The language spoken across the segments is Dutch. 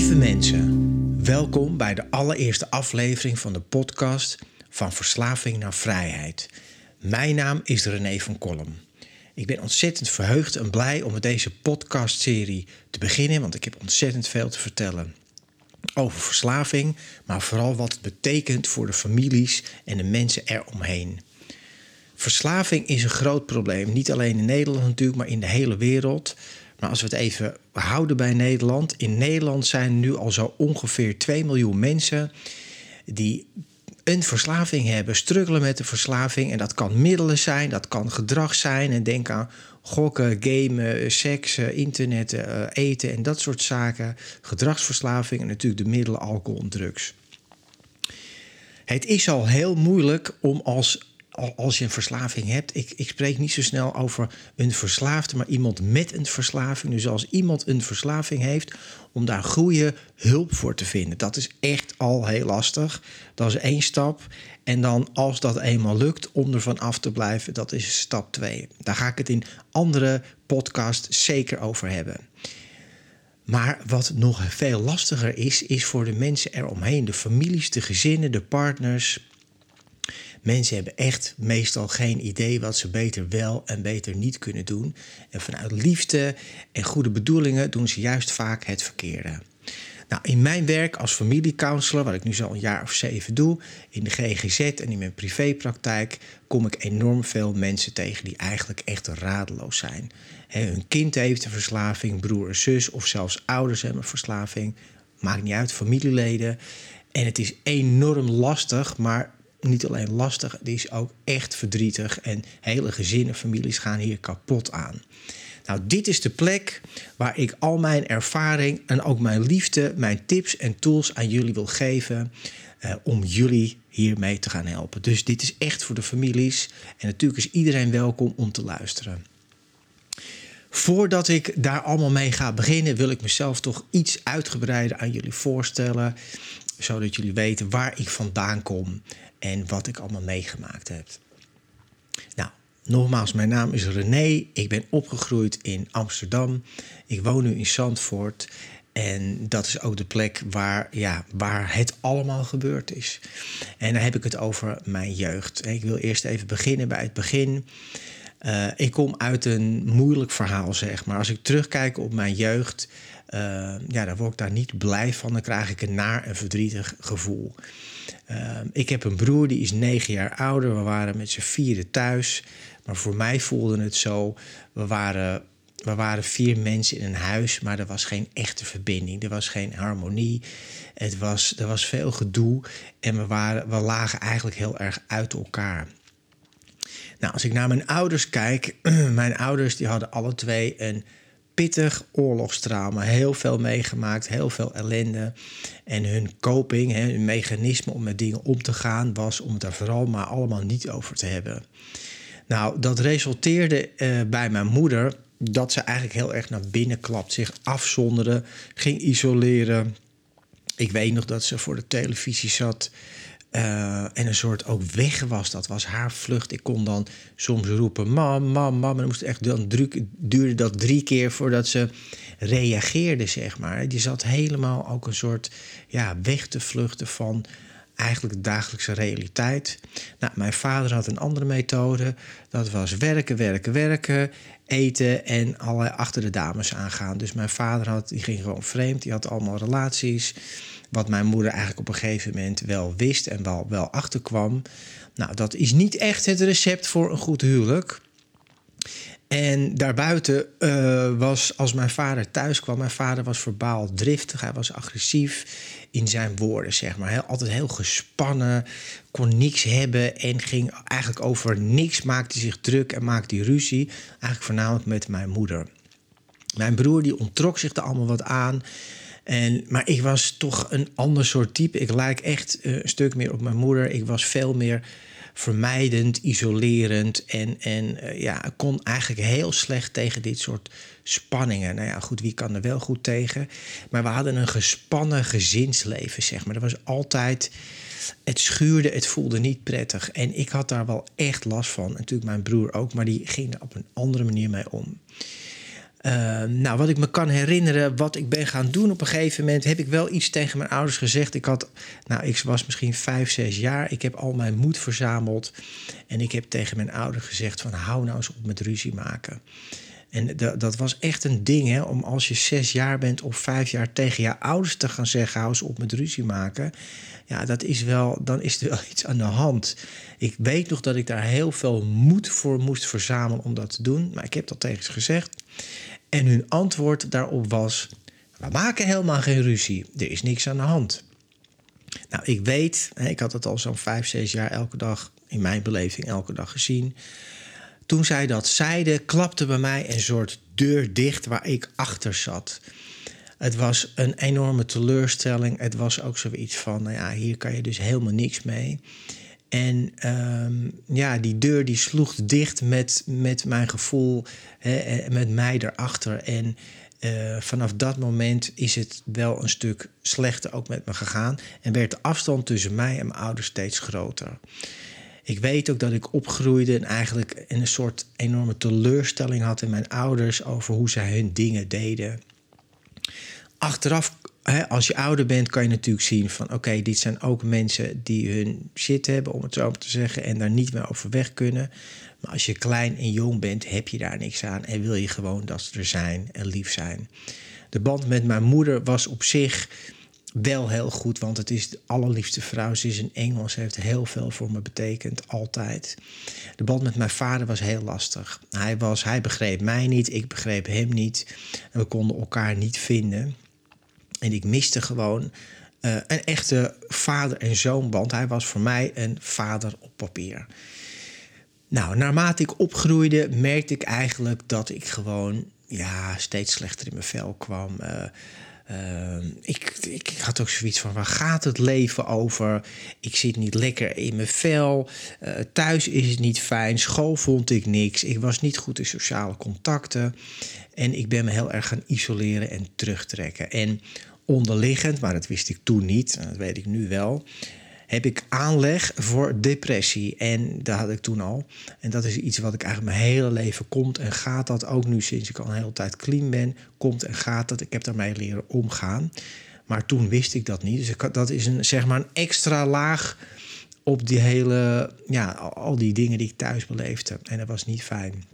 Lieve mensen, welkom bij de allereerste aflevering van de podcast Van Verslaving naar Vrijheid. Mijn naam is René van Kolm. Ik ben ontzettend verheugd en blij om met deze podcastserie te beginnen, want ik heb ontzettend veel te vertellen over verslaving, maar vooral wat het betekent voor de families en de mensen eromheen. Verslaving is een groot probleem, niet alleen in Nederland natuurlijk, maar in de hele wereld. Maar als we het even houden bij Nederland. In Nederland zijn nu al zo ongeveer 2 miljoen mensen die een verslaving hebben, struggelen met de verslaving. En dat kan middelen zijn, dat kan gedrag zijn. En denk aan gokken, gamen, seks, internet, eh, eten en dat soort zaken. Gedragsverslaving en natuurlijk de middelen alcohol en drugs. Het is al heel moeilijk om als als je een verslaving hebt, ik, ik spreek niet zo snel over een verslaafde, maar iemand met een verslaving. Dus als iemand een verslaving heeft, om daar goede hulp voor te vinden. Dat is echt al heel lastig. Dat is één stap. En dan als dat eenmaal lukt om er van af te blijven, dat is stap twee. Daar ga ik het in andere podcasts zeker over hebben. Maar wat nog veel lastiger is, is voor de mensen eromheen. De families, de gezinnen, de partners, Mensen hebben echt meestal geen idee wat ze beter wel en beter niet kunnen doen. En vanuit liefde en goede bedoelingen doen ze juist vaak het verkeerde. Nou, in mijn werk als familiecounselor, wat ik nu zo een jaar of zeven doe, in de GGZ en in mijn privépraktijk, kom ik enorm veel mensen tegen die eigenlijk echt radeloos zijn. He, hun kind heeft een verslaving, broer en zus, of zelfs ouders hebben een verslaving. Maakt niet uit, familieleden. En het is enorm lastig, maar niet alleen lastig, het is ook echt verdrietig. En hele gezinnen, families gaan hier kapot aan. Nou, dit is de plek waar ik al mijn ervaring en ook mijn liefde, mijn tips en tools aan jullie wil geven. Eh, om jullie hiermee te gaan helpen. Dus dit is echt voor de families. En natuurlijk is iedereen welkom om te luisteren. Voordat ik daar allemaal mee ga beginnen, wil ik mezelf toch iets uitgebreider aan jullie voorstellen. Zodat jullie weten waar ik vandaan kom en wat ik allemaal meegemaakt heb. Nou, nogmaals, mijn naam is René. Ik ben opgegroeid in Amsterdam. Ik woon nu in Zandvoort. En dat is ook de plek waar, ja, waar het allemaal gebeurd is. En dan heb ik het over mijn jeugd. Ik wil eerst even beginnen bij het begin. Uh, ik kom uit een moeilijk verhaal, zeg maar. Als ik terugkijk op mijn jeugd, uh, ja, dan word ik daar niet blij van. Dan krijg ik een naar en verdrietig gevoel. Ehm, ik heb een broer die is negen jaar ouder. We waren met z'n vieren thuis. Maar voor mij voelde het zo. We waren, we waren vier mensen in een huis, maar er was geen echte verbinding. Er was geen harmonie. Het was, er was veel gedoe. En we, waren, we lagen eigenlijk heel erg uit elkaar. Nou, als ik naar mijn ouders kijk, mijn ouders die hadden alle twee een pittig oorlogstrauma. Heel veel meegemaakt, heel veel ellende. En hun coping, hun mechanisme om met dingen om te gaan, was om het er vooral maar allemaal niet over te hebben. Nou, dat resulteerde uh, bij mijn moeder dat ze eigenlijk heel erg naar binnen klapt, zich afzonderde, ging isoleren. Ik weet nog dat ze voor de televisie zat uh, en een soort ook weg was. Dat was haar vlucht. Ik kon dan soms roepen: Mam, mam, mam. En dan moest echt dan druk, duurde dat drie keer voordat ze reageerde, zeg maar. Die zat helemaal ook een soort ja, weg te vluchten van eigenlijk de dagelijkse realiteit. Nou, mijn vader had een andere methode. Dat was werken, werken, werken, eten en allerlei achter de dames aangaan. Dus mijn vader had, die ging gewoon vreemd. Die had allemaal relaties. Wat mijn moeder eigenlijk op een gegeven moment wel wist en wel, wel achterkwam. Nou, dat is niet echt het recept voor een goed huwelijk. En daarbuiten uh, was, als mijn vader thuis kwam, mijn vader was verbaal driftig, hij was agressief in zijn woorden, zeg maar. Hij altijd heel gespannen, kon niks hebben en ging eigenlijk over niks, maakte zich druk en maakte ruzie. Eigenlijk voornamelijk met mijn moeder. Mijn broer die ontrok zich er allemaal wat aan. En, maar ik was toch een ander soort type. Ik lijk echt eh, een stuk meer op mijn moeder. Ik was veel meer vermijdend, isolerend. En, en uh, ja, kon eigenlijk heel slecht tegen dit soort spanningen. Nou ja, goed, wie kan er wel goed tegen? Maar we hadden een gespannen gezinsleven, zeg maar. Er was altijd. Het schuurde, het voelde niet prettig. En ik had daar wel echt last van. natuurlijk mijn broer ook, maar die ging er op een andere manier mee om. Uh, nou, wat ik me kan herinneren, wat ik ben gaan doen op een gegeven moment, heb ik wel iets tegen mijn ouders gezegd. Ik had, nou, ik was misschien vijf, zes jaar. Ik heb al mijn moed verzameld. En ik heb tegen mijn ouders gezegd: van hou nou eens op met ruzie maken. En dat was echt een ding, hè, om als je zes jaar bent of vijf jaar tegen je ouders te gaan zeggen: hou eens op met ruzie maken. Ja, dat is wel, dan is er wel iets aan de hand. Ik weet nog dat ik daar heel veel moed voor moest verzamelen om dat te doen. Maar ik heb dat tegen ze gezegd. En hun antwoord daarop was: We maken helemaal geen ruzie, er is niks aan de hand. Nou, ik weet, ik had het al zo'n vijf, zes jaar elke dag, in mijn beleving elke dag gezien. Toen zij dat zeiden, klapte bij mij een soort deur dicht waar ik achter zat. Het was een enorme teleurstelling. Het was ook zoiets van, nou ja, hier kan je dus helemaal niks mee. En um, ja, die deur die sloeg dicht met, met mijn gevoel, hè, met mij erachter. En uh, vanaf dat moment is het wel een stuk slechter ook met me gegaan. En werd de afstand tussen mij en mijn ouders steeds groter. Ik weet ook dat ik opgroeide en eigenlijk een soort enorme teleurstelling had in mijn ouders over hoe zij hun dingen deden. Achteraf als je ouder bent, kan je natuurlijk zien van oké, dit zijn ook mensen die hun shit hebben, om het zo te zeggen, en daar niet meer over weg kunnen. Maar als je klein en jong bent, heb je daar niks aan en wil je gewoon dat ze er zijn en lief zijn. De band met mijn moeder was op zich wel heel goed, want het is de allerliefste vrouw. Ze is een engel, ze heeft heel veel voor me betekend, altijd. De band met mijn vader was heel lastig. Hij, was, hij begreep mij niet, ik begreep hem niet. En we konden elkaar niet vinden. En ik miste gewoon uh, een echte vader- en zoonband. Hij was voor mij een vader op papier. Nou, naarmate ik opgroeide, merkte ik eigenlijk dat ik gewoon ja, steeds slechter in mijn vel kwam. Uh, uh, ik, ik, had ook zoiets van: waar gaat het leven over? Ik zit niet lekker in mijn vel. Thuis is het niet fijn. School vond ik niks. Ik was niet goed in sociale contacten. En ik ben me heel erg gaan isoleren en terugtrekken. En onderliggend, maar dat wist ik toen niet, dat weet ik nu wel, heb ik aanleg voor depressie. En dat had ik toen al. En dat is iets wat ik eigenlijk mijn hele leven komt en gaat dat. Ook nu sinds ik al een hele tijd clean ben, komt en gaat dat. Ik heb daarmee leren omgaan. Maar toen wist ik dat niet. Dus ik, dat is een, zeg maar een extra laag op die hele, ja, al die dingen die ik thuis beleefde. En dat was niet fijn.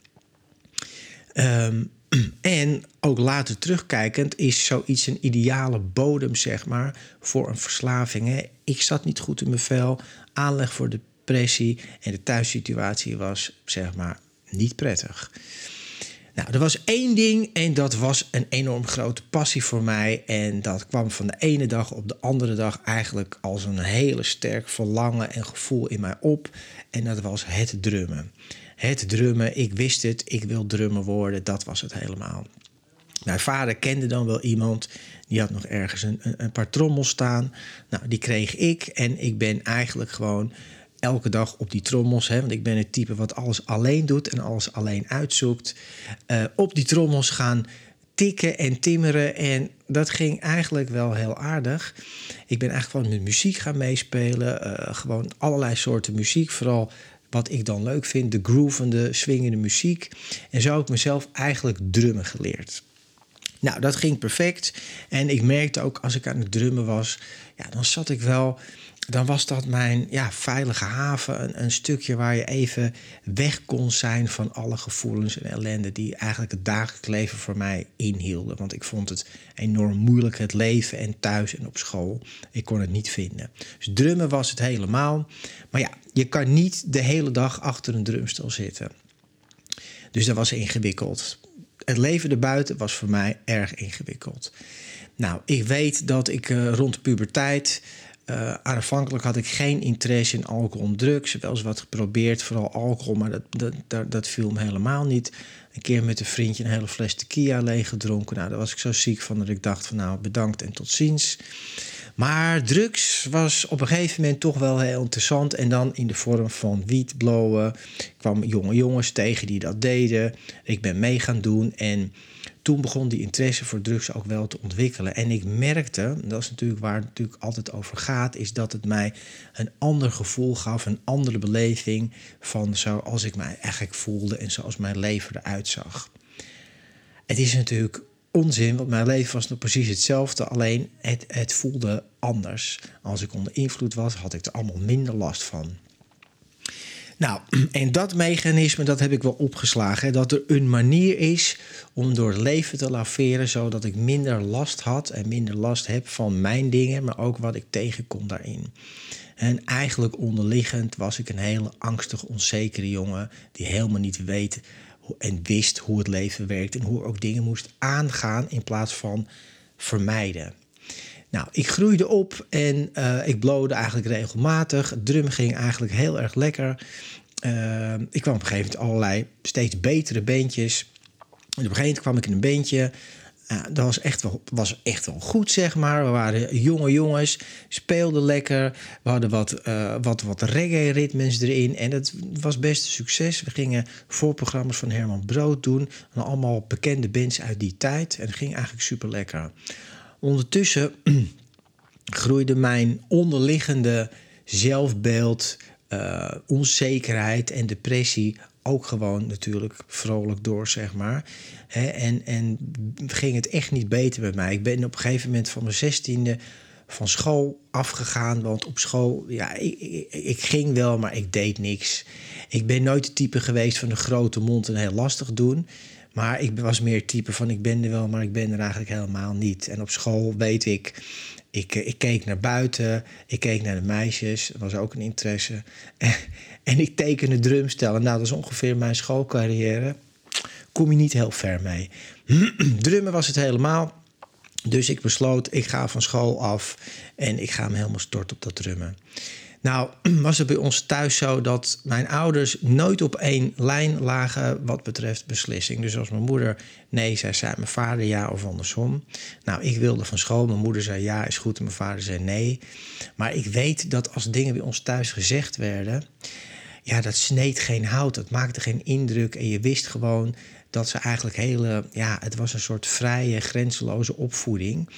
Um, En ook later terugkijkend is zoiets een ideale bodem, zeg maar, voor een verslaving. Hè? Ik zat niet goed in mijn vel, aanleg voor depressie en de thuissituatie was, zeg maar, niet prettig. Nou, er was één ding en dat was een enorm grote passie voor mij. En dat kwam van de ene dag op de andere dag eigenlijk als een hele sterk verlangen en gevoel in mij op. En dat was het drummen het drummen. Ik wist het, ik wil drummer worden. Dat was het helemaal. Mijn vader kende dan wel iemand. Die had nog ergens een, een, paar trommels staan. Nou, die kreeg ik. En ik ben eigenlijk gewoon elke dag op die trommels. Hè, want ik ben het type wat alles alleen doet en alles alleen uitzoekt. Uh, op die trommels gaan tikken en timmeren. En dat ging eigenlijk wel heel aardig. Ik ben eigenlijk gewoon met muziek gaan meespelen. Uh, gewoon allerlei soorten muziek. Vooral wat ik dan leuk vind, de groovende, swingende muziek. En zo heb ik mezelf eigenlijk drummen geleerd. Nou, dat ging perfect. En ik merkte ook als ik aan het drummen was, ja, dan zat ik wel dan was dat mijn ja, veilige haven. Een, een, stukje waar je even weg kon zijn van alle gevoelens en ellende die eigenlijk het dagelijks leven voor mij inhielden. Want ik vond het enorm moeilijk, het leven en thuis en op school. Ik kon het niet vinden. Dus drummen was het helemaal. Maar ja, je kan niet de hele dag achter een drumstel zitten. Dus dat was ingewikkeld. Het leven erbuiten was voor mij erg ingewikkeld. Nou, ik weet dat ik uh, rond puberteit uh, aanvankelijk had ik geen interesse in alcohol en drugs. Wel eens wat geprobeerd, vooral alcohol, maar dat, dat, dat, viel me helemaal niet. Een keer met een vriendje een hele fles tequila leeg gedronken. Nou, daar was ik zo ziek van dat ik dacht van nou, bedankt en tot ziens. Maar drugs was op een gegeven moment toch wel heel interessant. En dan in de vorm van wiet. Ik kwam jonge jongens tegen die dat deden. Ik ben mee gaan doen en toen begon die interesse voor drugs ook wel te ontwikkelen. En ik merkte, dat is natuurlijk waar het natuurlijk altijd over gaat, is dat het mij een ander gevoel gaf, een andere beleving van zoals ik mij eigenlijk voelde en zoals mijn leven eruit zag. Het is natuurlijk onzin, want mijn leven was nog precies hetzelfde, alleen het, het voelde anders. Als ik onder invloed was, had ik er allemaal minder last van. Nou, en dat mechanisme dat heb ik wel opgeslagen. Dat er een manier is om door het leven te laveren, zodat ik minder last had en minder last heb van mijn dingen, maar ook wat ik tegenkom daarin. En eigenlijk onderliggend was ik een hele angstig, onzekere jongen die helemaal niet weet en wist hoe het leven werkt en hoe ook dingen moest aangaan in plaats van vermijden. Nou, ik groeide op en uh, ik blode eigenlijk regelmatig. Drum ging eigenlijk heel erg lekker. Uh, ik kwam op een gegeven moment allerlei steeds betere beentjes. En op een gegeven moment kwam ik in een beentje. Uh, dat was echt, wel, was echt wel goed, zeg maar. We waren jonge jongens, speelden lekker. We hadden wat, uh, wat, wat reggae-ritmes erin. En het was best een succes. We gingen voorprogramma's van Herman Brood doen. En allemaal bekende bands uit die tijd. En het ging eigenlijk super lekker. Ondertussen groeide mijn onderliggende zelfbeeld, uh, onzekerheid en depressie ook gewoon natuurlijk vrolijk door, zeg maar. en, en ging het echt niet beter met mij. Ik ben op een gegeven moment van mijn zestiende van school afgegaan. Want op school, ja, ik, ik, ik, ging wel, maar ik deed niks. Ik ben nooit de type geweest van de grote mond en heel lastig doen. Maar ik was meer type van ik ben er wel, maar ik ben er eigenlijk helemaal niet. En op school weet ik, ik, eh, ik keek naar buiten, ik keek naar de meisjes, dat was ook een interesse. En, en ik tekende drumstellen. Nou, dat is ongeveer mijn schoolcarrière. Kom je niet heel ver mee. Drummen was het helemaal. Dus ik besloot, ik ga van school af en ik ga me helemaal storten op dat drummen. Nou, was het bij ons thuis zo dat mijn ouders nooit op één lijn lagen wat betreft beslissing. Dus als mijn moeder nee zei, zei mijn vader ja of andersom. Nou, ik wilde van school, mijn moeder zei ja, is goed en mijn vader zei nee. Maar ik weet dat als dingen bij ons thuis gezegd werden, ja, dat sneed geen hout, dat maakte geen indruk en je wist gewoon dat ze eigenlijk hele, ja, het was een soort vrije, grenzeloze opvoeding.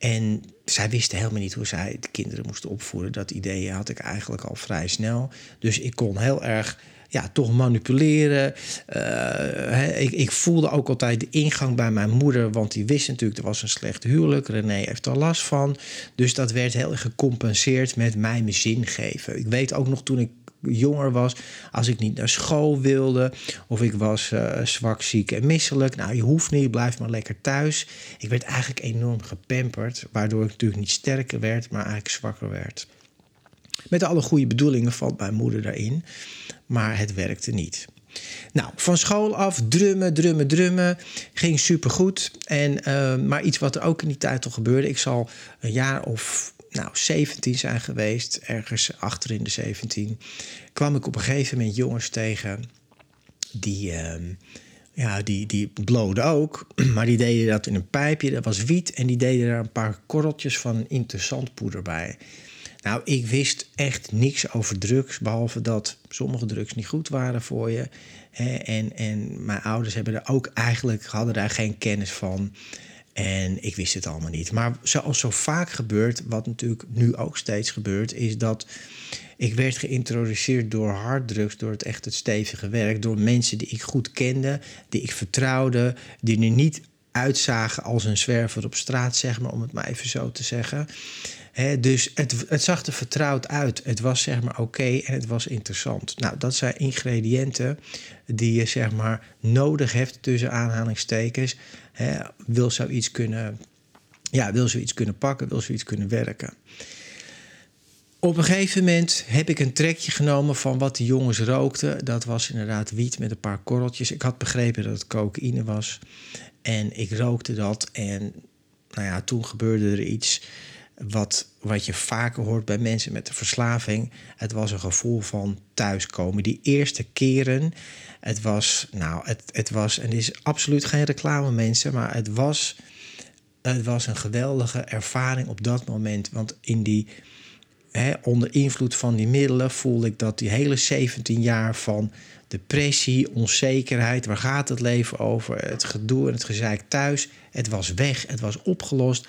En zij wisten helemaal niet hoe zij de kinderen moesten opvoeden. Dat idee had ik eigenlijk al vrij snel. Dus ik kon heel erg ja, toch manipuleren. Uh, ik, ik, voelde ook altijd de ingang bij mijn moeder, want die wist natuurlijk, er was een slecht huwelijk. René heeft er last van. Dus dat werd heel gecompenseerd met mij mijn zin geven. Ik weet ook nog toen ik jonger was, als ik niet naar school wilde of ik was uh, zwak, ziek en misselijk. Nou, je hoeft niet, blijf maar lekker thuis. Ik werd eigenlijk enorm gepamperd, waardoor ik natuurlijk niet sterker werd, maar eigenlijk zwakker werd. Met alle goede bedoelingen valt mijn moeder daarin, maar het werkte niet. Nou, van school af drummen, drummen, drummen. Ging supergoed. En, uh, maar iets wat er ook in die tijd al gebeurde. Ik zal een jaar of nou, 17 zijn geweest, ergens achter in de 17, kwam ik op een gegeven moment jongens tegen die, uh, ja, die, die ook, maar die deden dat in een pijpje, dat was wiet, en die deden daar een paar korreltjes van interessant poeder bij. Nou, ik wist echt niks over drugs, behalve dat sommige drugs niet goed waren voor je. En, en mijn ouders hebben er ook eigenlijk, hadden daar geen kennis van. En ik wist het allemaal niet. Maar zoals zo vaak gebeurt, wat natuurlijk nu ook steeds gebeurt, is dat ik werd geïntroduceerd door harddrugs, door het echt het stevige werk, door mensen die ik goed kende, die ik vertrouwde, die er niet uitzagen als een zwerver op straat, zeg maar, om het maar even zo te zeggen. Dus het, het zag er vertrouwd uit. Het was zeg maar oké en het was interessant. Nou, dat zijn ingrediënten die je zeg maar nodig hebt tussen aanhalingstekens. wil zoiets kunnen, ja, wil zoiets kunnen pakken, wil zoiets kunnen werken. Op een gegeven moment heb ik een trekje genomen van wat de jongens rookten. Dat was inderdaad wiet met een paar korreltjes. Ik had begrepen dat het cocaïne was. En ik rookte dat. En nou ja, toen gebeurde er iets wat, wat je vaker hoort bij mensen met een verslaving. Het was een gevoel van thuiskomen. Die eerste keren, het was, nou, het, het was, en dit is absoluut geen reclame, mensen, maar het was, het was een geweldige ervaring op dat moment. Want in die onder invloed van die middelen voelde ik dat die hele 17 jaar van depressie, onzekerheid, waar gaat het leven over, het gedoe en het gezeik thuis, het was weg, het was opgelost.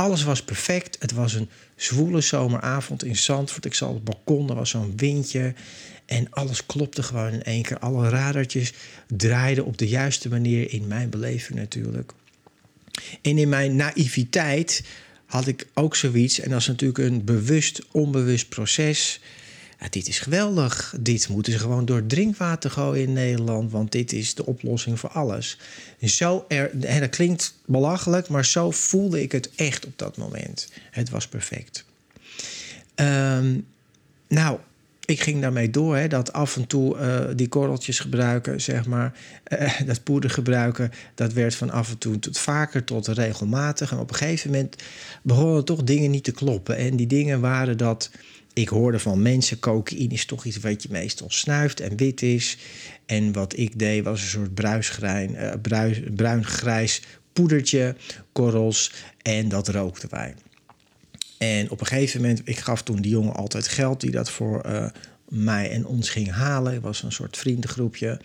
Alles was perfect. Het was een zwoele zomeravond in Zandvoort. Ik zat op het balkon, er was zo'n windje. En alles klopte gewoon in één keer. Alle radertjes draaiden op de juiste manier in mijn beleving natuurlijk. En in mijn naïviteit had ik ook zoiets. En dat is natuurlijk een bewust, onbewust proces. Dit is geweldig. Dit moeten ze gewoon door drinkwater gooien in Nederland. Want dit is de oplossing voor alles. Zo er, en dat klinkt belachelijk, maar zo voelde ik het echt op dat moment. Het was perfect. Ehm, nou, ik ging daarmee door, hè, dat af en toe uh, die korreltjes gebruiken, zeg maar, uh, dat poeder gebruiken, dat werd van af en toe tot vaker tot regelmatig. En op een gegeven moment begonnen toch dingen niet te kloppen. En die dingen waren dat ik hoorde van mensen, cocaïne is toch iets wat je meestal snuift en wit is. En wat ik deed was een soort bruisgrijn, uh, bruin-grijs poedertje, korrels en dat rookten wij. En op een gegeven moment, ik gaf toen die jongen altijd geld die dat voor uh, mij en ons ging halen. Het was een soort vriendengroepje.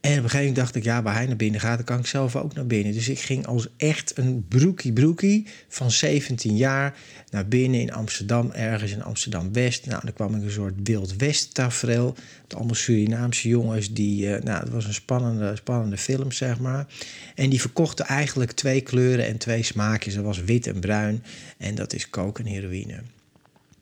En op een gegeven moment dacht ik, ja, waar hij naar binnen gaat, dan kan ik zelf ook naar binnen. Dus ik ging als echt een broekie broekie van 17 jaar naar binnen in Amsterdam, ergens in Amsterdam-West. Nou, dan kwam ik een soort Wild West tafereel. Allemaal Surinaamse jongens die, uh, nou, het was een spannende, spannende film, zeg maar. En die verkochten eigenlijk twee kleuren en twee smaakjes. Dat was wit en bruin en dat is coke en heroïne.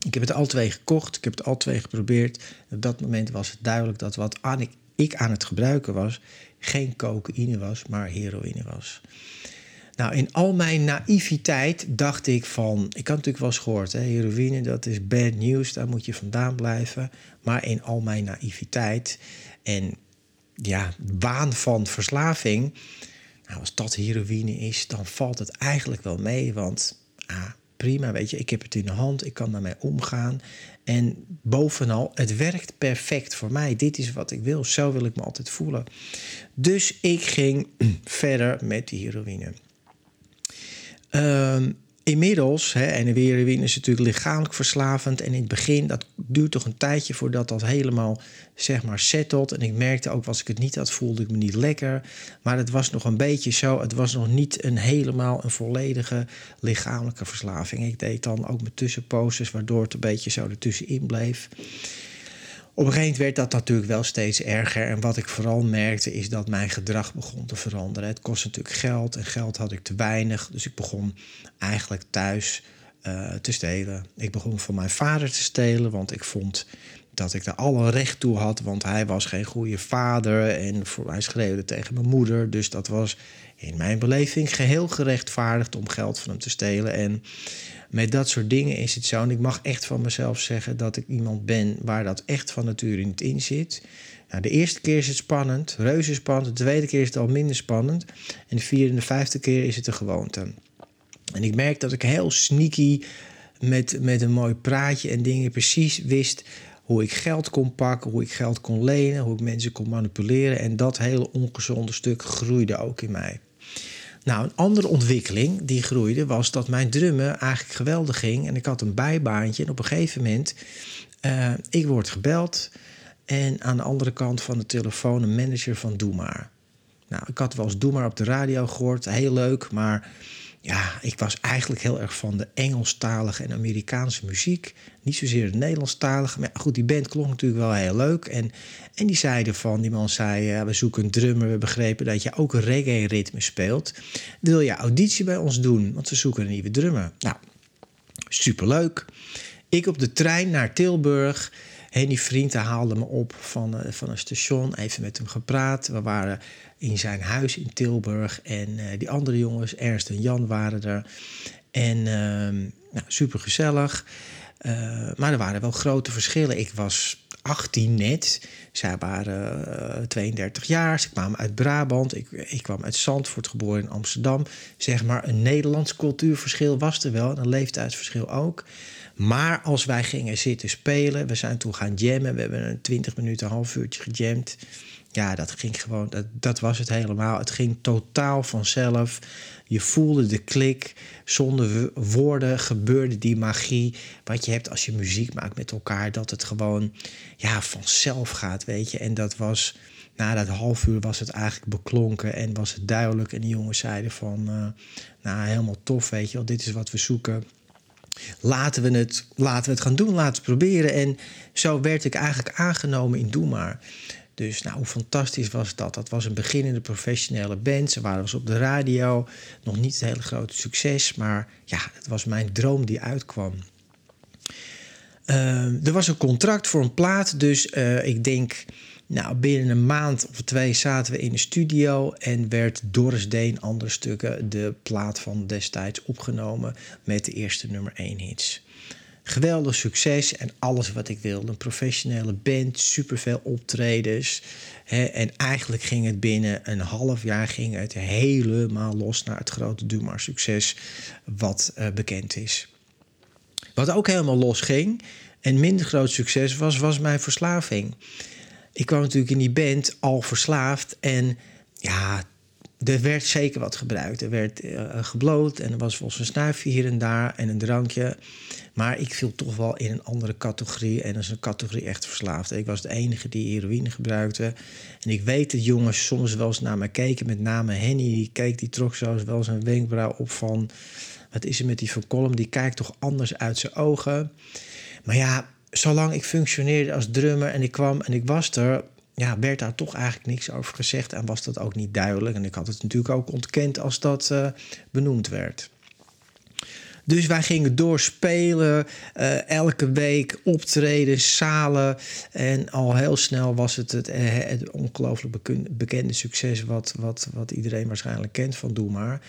Ik heb het al twee gekocht, ik heb het al twee geprobeerd. Op dat moment was het duidelijk dat wat ik ik aan het gebruiken was, geen cocaïne was, maar heroïne was. Nou, in al mijn naïviteit dacht ik van... Ik had natuurlijk wel eens gehoord, hè, heroïne, dat is bad news, daar moet je vandaan blijven. Maar in al mijn naïviteit en ja, waan van verslaving... Nou, als dat heroïne is, dan valt het eigenlijk wel mee. Want ah, prima, weet je, ik heb het in de hand, ik kan daarmee omgaan. En bovenal, het werkt perfect voor mij. Dit is wat ik wil, zo wil ik me altijd voelen. Dus ik ging verder met die heroïne. Um, Inmiddels, hè, en de heroïne is natuurlijk lichamelijk verslavend. En in het begin, dat duurt toch een tijdje voordat dat helemaal, zeg maar, settelt. En ik merkte ook, als ik het niet had, voelde ik me niet lekker. Maar het was nog een beetje zo, het was nog niet een helemaal een volledige lichamelijke verslaving. Ik deed dan ook met tussenposes, waardoor het een beetje zo ertussenin bleef. Op een gegeven moment werd dat natuurlijk wel steeds erger. En wat ik vooral merkte is dat mijn gedrag begon te veranderen. Het kost natuurlijk geld en geld had ik te weinig. Dus ik begon eigenlijk thuis uh, te stelen. Ik begon van mijn vader te stelen, want ik vond dat ik er alle recht toe had. Want hij was geen goede vader en voor, hij schreeuwde tegen mijn moeder. Dus dat was in mijn beleving geheel gerechtvaardigd om geld van hem te stelen. En met dat soort dingen is het zo. En ik mag echt van mezelf zeggen dat ik iemand ben waar dat echt van nature niet in zit. Nou, de eerste keer is het spannend, reuze spannend. De tweede keer is het al minder spannend. En de vierde en de vijfde keer is het een gewoonte. En ik merk dat ik heel sneaky met, met een mooi praatje en dingen precies wist hoe ik geld kon pakken, hoe ik geld kon lenen, hoe ik mensen kon manipuleren. En dat hele ongezonde stuk groeide ook in mij. Nou, een andere ontwikkeling die groeide was dat mijn drummen eigenlijk geweldig ging. En ik had een bijbaantje. En op een gegeven moment, uh, ik word gebeld. En aan de andere kant van de telefoon een manager van Doe Maar. Nou, ik had wel eens Doe Maar op de radio gehoord. Heel leuk, maar ja, ik was eigenlijk heel erg van de Engelstalige en Amerikaanse muziek. Niet zozeer de Nederlandstalige. Maar goed, die band klonk natuurlijk wel heel leuk. En, en die zeiden van, die man zei, we zoeken een drummer. We begrepen dat je ook reggae-ritme speelt. Wil je auditie bij ons doen? Want we zoeken een nieuwe drummer. Nou, superleuk. Ik op de trein naar Tilburg. Henny Vrienden haalde me op van, uh, van een station, even met hem gepraat. We waren in zijn huis in Tilburg en uh, die andere jongens, Ernst en Jan, waren er. En uh, nou, super gezellig. Uh, maar er waren wel grote verschillen. Ik was 18 net. Zij waren 32 jaar. Ze kwamen uit Brabant. Ik, ik kwam uit Zandvoort, geboren in Amsterdam. Zeg maar, een Nederlands cultuurverschil was er wel. Een leeftijdsverschil ook. Maar als wij gingen zitten spelen, we zijn toen gaan jammen. We hebben een 20 minuten, een half uurtje gejamd. Ja, dat ging gewoon, dat, dat was het helemaal. Het ging totaal vanzelf. Je voelde de klik. Zonder woorden gebeurde die magie. Wat je hebt als je muziek maakt met elkaar. Dat het gewoon ja, vanzelf gaat, weet je. En dat was, na dat half uur was het eigenlijk beklonken. En was het duidelijk. En de jongens zeiden van, uh, nou helemaal tof, weet je wel. Dit is wat we zoeken Laten we, het, laten we het gaan doen, laten we het proberen. En zo werd ik eigenlijk aangenomen in Doe Maar. Dus nou, hoe fantastisch was dat? Dat was een beginnende professionele band. Ze waren op de radio. Nog niet het hele grote succes, maar ja, het was mijn droom die uitkwam. Uh, er was een contract voor een plaat, dus uh, ik denk nou, binnen een maand of twee zaten we in de studio en werd Doris Deen andere stukken de plaat van destijds opgenomen met de eerste nummer 1 hits. Geweldig succes en alles wat ik wilde. Een professionele band, superveel optredens. Hè, en eigenlijk ging het binnen een half jaar ging het helemaal los naar het grote Dumar succes wat uh, bekend is. Wat ook helemaal los ging en minder groot succes was, was mijn verslaving ik kwam natuurlijk in die band al verslaafd. En ja, er werd zeker wat gebruikt. Er werd uh, gebloot en er was volgens een snuifje hier en daar en een drankje. Maar ik viel toch wel in een andere categorie. En dat is een categorie echt verslaafd. Ik was de enige die heroïne gebruikte. En ik weet dat jongens soms wel eens naar me keken. Met name Henny, die keek, die trok zo wel zijn wenkbrauw op van... wat is er met die Van? Die kijkt toch anders uit zijn ogen. Maar ja, zolang ik functioneerde als drummer en ik kwam en ik was er, ja, werd daar toch eigenlijk niks over gezegd en was dat ook niet duidelijk. En ik had het natuurlijk ook ontkend als dat uh, benoemd werd. Dus wij gingen doorspelen, uh, elke week optreden, zalen. En al heel snel was het het, eh, ongelooflijk bekende succes... Wat, wat, wat iedereen waarschijnlijk kent van Doe Maar.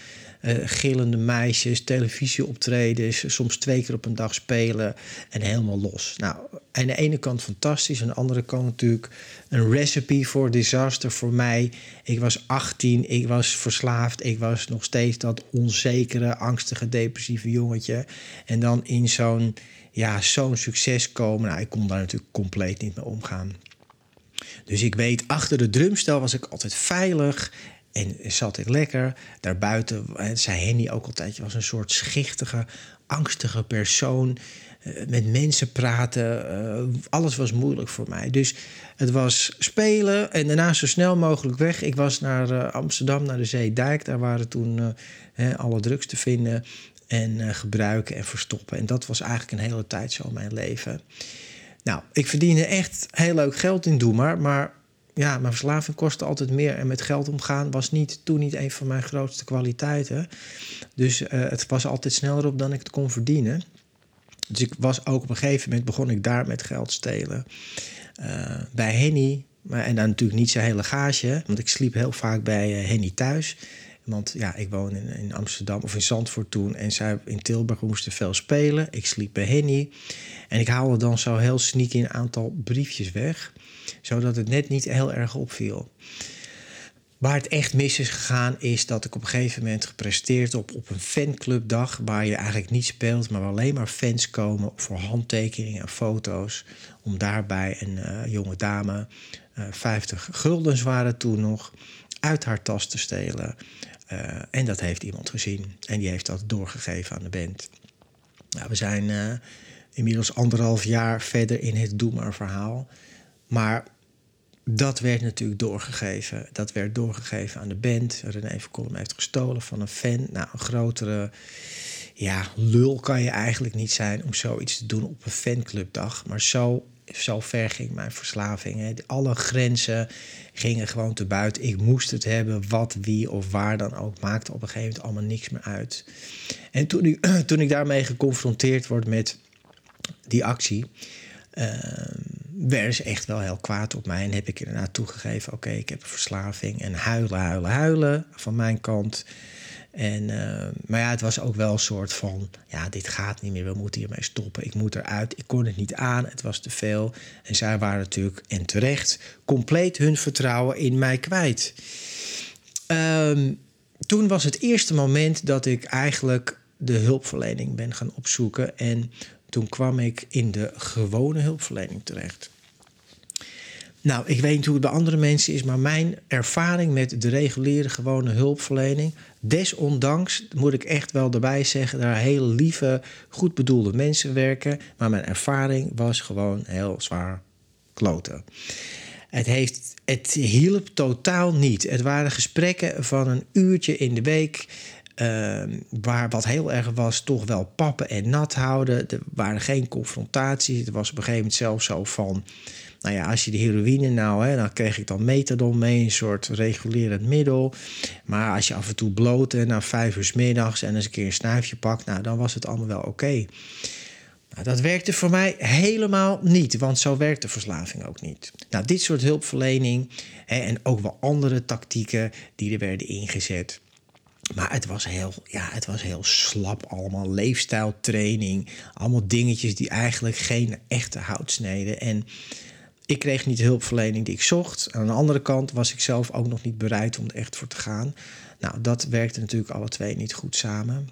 Uh, gillende meisjes, televisieoptredens... soms twee keer op een dag spelen en helemaal los. Nou, aan de ene kant fantastisch, aan de andere kant natuurlijk een recipe voor disaster voor mij. Ik was 18, ik was verslaafd, ik was nog steeds dat onzekere, angstige, depressieve jongetje. En dan in zo'n ja, zo'n succes komen, nou, ik kon daar natuurlijk compleet niet mee omgaan. Dus ik weet, achter de drumstel was ik altijd veilig en zat ik lekker. Daarbuiten zei Henny ook altijd, was een soort schichtige, angstige persoon. Eh, met mensen praten. Uh, alles was moeilijk voor mij. Dus het was spelen en daarna zo snel mogelijk weg. Ik was naar uh, Amsterdam, naar de Zeedijk. Daar waren toen alle drugs te vinden en gebruiken en verstoppen. En dat was eigenlijk een hele tijd zo mijn leven. Nou, ik verdiende echt heel leuk geld in Doe maar. Maar ja, mijn verslaving kostte altijd meer. En met geld omgaan was niet, toen niet een van mijn grootste kwaliteiten. Dus het was altijd sneller op dan ik het kon verdienen. Dus ik was ook op een gegeven moment begon ik daar met geld stelen. Uh, bij Henny. Maar, en dan natuurlijk niet zijn hele gage. Want ik sliep heel vaak bij uh, Henny thuis. Want ja, ik woon in, in, Amsterdam of in Zandvoort toen. En zij in Tilburg moesten veel spelen. Ik sliep bij Henny. En ik haalde dan zo heel sneaky een aantal briefjes weg. Zodat het net niet heel erg opviel. Waar het echt mis is gegaan, is dat ik op een gegeven moment gepresteerd op, op een fanclubdag. Waar je eigenlijk niet speelt, maar waar alleen maar fans komen voor handtekeningen en foto's. Om daarbij een uh, jonge dame, uh, eh, 50 guldens waren toen nog, uit haar tas te stelen. Uh, en dat heeft iemand gezien. En die heeft dat doorgegeven aan de band. Nou, we zijn inmiddels anderhalf jaar verder in het Doe maar verhaal. Maar dat werd natuurlijk doorgegeven. Dat werd doorgegeven aan de band. René Verkolm heeft gestolen van een fan. Nou, een grotere ja, lul kan je eigenlijk niet zijn om zoiets te doen op een fanclubdag. Maar zo, zo ver ging mijn verslaving. Hè. Alle grenzen gingen gewoon te buiten. Ik moest het hebben, wat, wie of waar dan ook. Maakte op een gegeven moment allemaal niks meer uit. En toen ik, toen ik daarmee geconfronteerd word met die actie... Uh, werden ze echt wel heel kwaad op mij. En heb ik inderdaad toegegeven: oké, ik heb een verslaving. En huilen, huilen, huilen van mijn kant. En, uh, maar ja, het was ook wel een soort van: ja, dit gaat niet meer, we moeten hiermee stoppen. Ik moet eruit. Ik kon het niet aan, het was te veel. En zij waren natuurlijk, en terecht, compleet hun vertrouwen in mij kwijt. Um, toen was het eerste moment dat ik eigenlijk de hulpverlening ben gaan opzoeken. En toen kwam ik in de gewone hulpverlening terecht. Nou, ik weet niet hoe het bij andere mensen is, maar mijn ervaring met de reguliere gewone hulpverlening, desondanks moet ik echt wel erbij zeggen, daar hele lieve, goed bedoelde mensen werken, maar mijn ervaring was gewoon heel zwaar kloten. Het, heeft, het hielp totaal niet. Het waren gesprekken van een uurtje in de week. Uh, waar wat heel erg was, toch wel pappen en nat houden. Er waren geen confrontaties. Er was op een gegeven moment zelfs zo van. Nou ja, als je de heroïne nou, hè, dan kreeg ik dan methadon mee, een soort regulerend middel. Maar als je af en toe bloot en na vijf uur middags en eens een keer een snuifje pakt, nou, dan was het allemaal wel oké. Nou, dat werkte voor mij helemaal niet, want zo werkt de verslaving ook niet. Nou, dit soort hulpverlening hè, en ook wel andere tactieken die er werden ingezet. Maar het was heel, ja, het was heel slap allemaal. Leefstijltraining. Allemaal dingetjes die eigenlijk geen echte hout sneden. En ik kreeg niet de hulpverlening die ik zocht. Aan de andere kant was ik zelf ook nog niet bereid om er echt voor te gaan. Nou, dat werkte natuurlijk alle twee niet goed samen.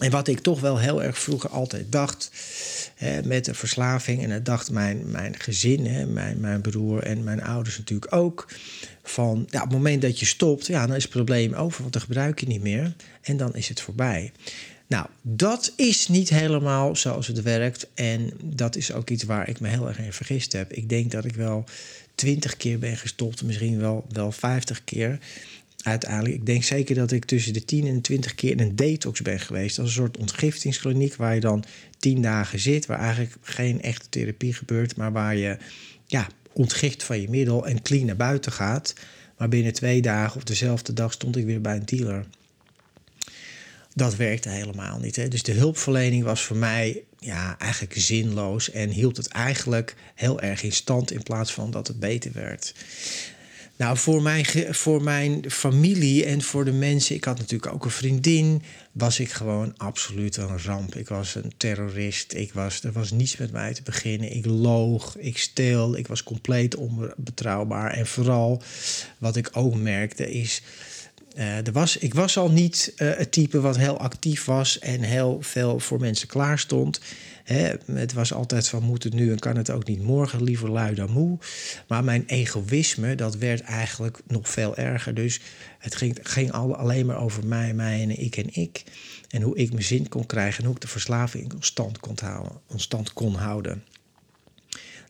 En wat ik toch wel heel erg vroeger altijd dacht hè, met de verslaving, en dat dacht mijn, mijn gezin, hè, mijn, mijn broer en mijn ouders natuurlijk ook, van ja, op het moment dat je stopt, ja, dan is het probleem over, want dan gebruik je niet meer en dan is het voorbij. Nou, dat is niet helemaal zoals het werkt. En dat is ook iets waar ik me heel erg in vergist heb. Ik denk dat ik wel twintig keer ben gestopt, misschien wel, wel 50 keer. Uiteindelijk, ik denk zeker dat ik tussen de 10 en 20 keer in een detox ben geweest. Is een soort ontgiftingskliniek waar je dan 10 dagen zit, waar eigenlijk geen echte therapie gebeurt, maar waar je ja, ontgift van je middel en clean naar buiten gaat. Maar binnen twee dagen of dezelfde dag stond ik weer bij een dealer dat werkte helemaal niet. Hè? Dus de hulpverlening was voor mij ja, eigenlijk zinloos en hield het eigenlijk heel erg in stand in plaats van dat het beter werd. Nou, voor mijn, voor mijn familie en voor de mensen, ik had natuurlijk ook een vriendin, was ik gewoon absoluut een ramp. Ik was een terrorist. Ik was, er was niets met mij te beginnen. Ik loog, ik steel, ik was compleet onbetrouwbaar. En vooral wat ik ook merkte is uh, er was, ik was al niet uh, het type wat heel actief was en heel veel voor mensen klaar stond. Hè, het was altijd van moet het nu en kan het ook niet morgen, liever lui dan moe. Maar mijn egoïsme, dat werd eigenlijk nog veel erger. Dus het ging, alleen maar over mij, mij en ik en ik. En hoe ik mijn zin kon krijgen en hoe ik de verslaving in kon kon houden.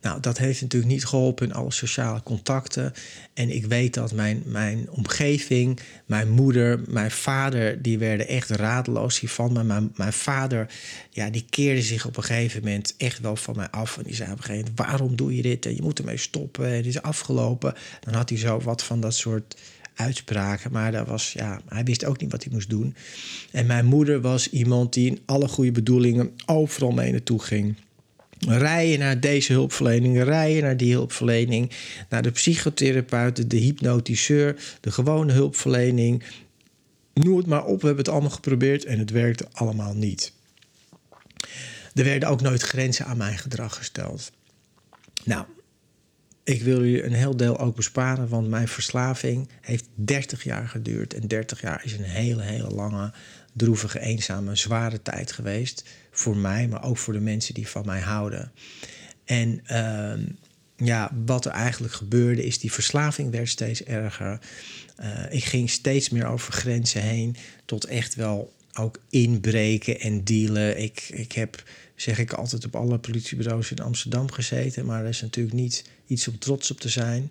Nou, dat heeft natuurlijk niet geholpen in alle sociale contacten. En ik weet dat mijn, mijn omgeving, mijn moeder, mijn vader, die werden echt radeloos hiervan. Maar mijn, mijn vader, ja, die keerde zich op een gegeven moment echt wel van mij af. En die zei op een gegeven moment, waarom doe je dit? En je moet ermee stoppen. Het is afgelopen. Dan had hij zo wat van dat soort uitspraken. Maar dat was, ja, hij wist ook niet wat hij moest doen. En mijn moeder was iemand die in alle goede bedoelingen overal mee naartoe ging. Rijden naar deze hulpverlening, rijden naar die hulpverlening, naar de psychotherapeut, de hypnotiseur, de gewone hulpverlening. Noem het maar op, we hebben het allemaal geprobeerd en het werkte allemaal niet. Er werden ook nooit grenzen aan mijn gedrag gesteld. Nou, ik wil u een heel deel ook besparen, want mijn verslaving heeft 30 jaar geduurd. En 30 jaar is een hele, hele lange, droevige, eenzame, zware tijd geweest. Voor mij, maar ook voor de mensen die van mij houden. En uh, ja, wat er eigenlijk gebeurde is, die verslaving werd steeds erger. Uh, ik ging steeds meer over grenzen heen, tot echt wel ook inbreken en dealen. Ik, ik heb zeg ik altijd, op alle politiebureaus in Amsterdam gezeten. Maar dat is natuurlijk niet iets om trots op te zijn.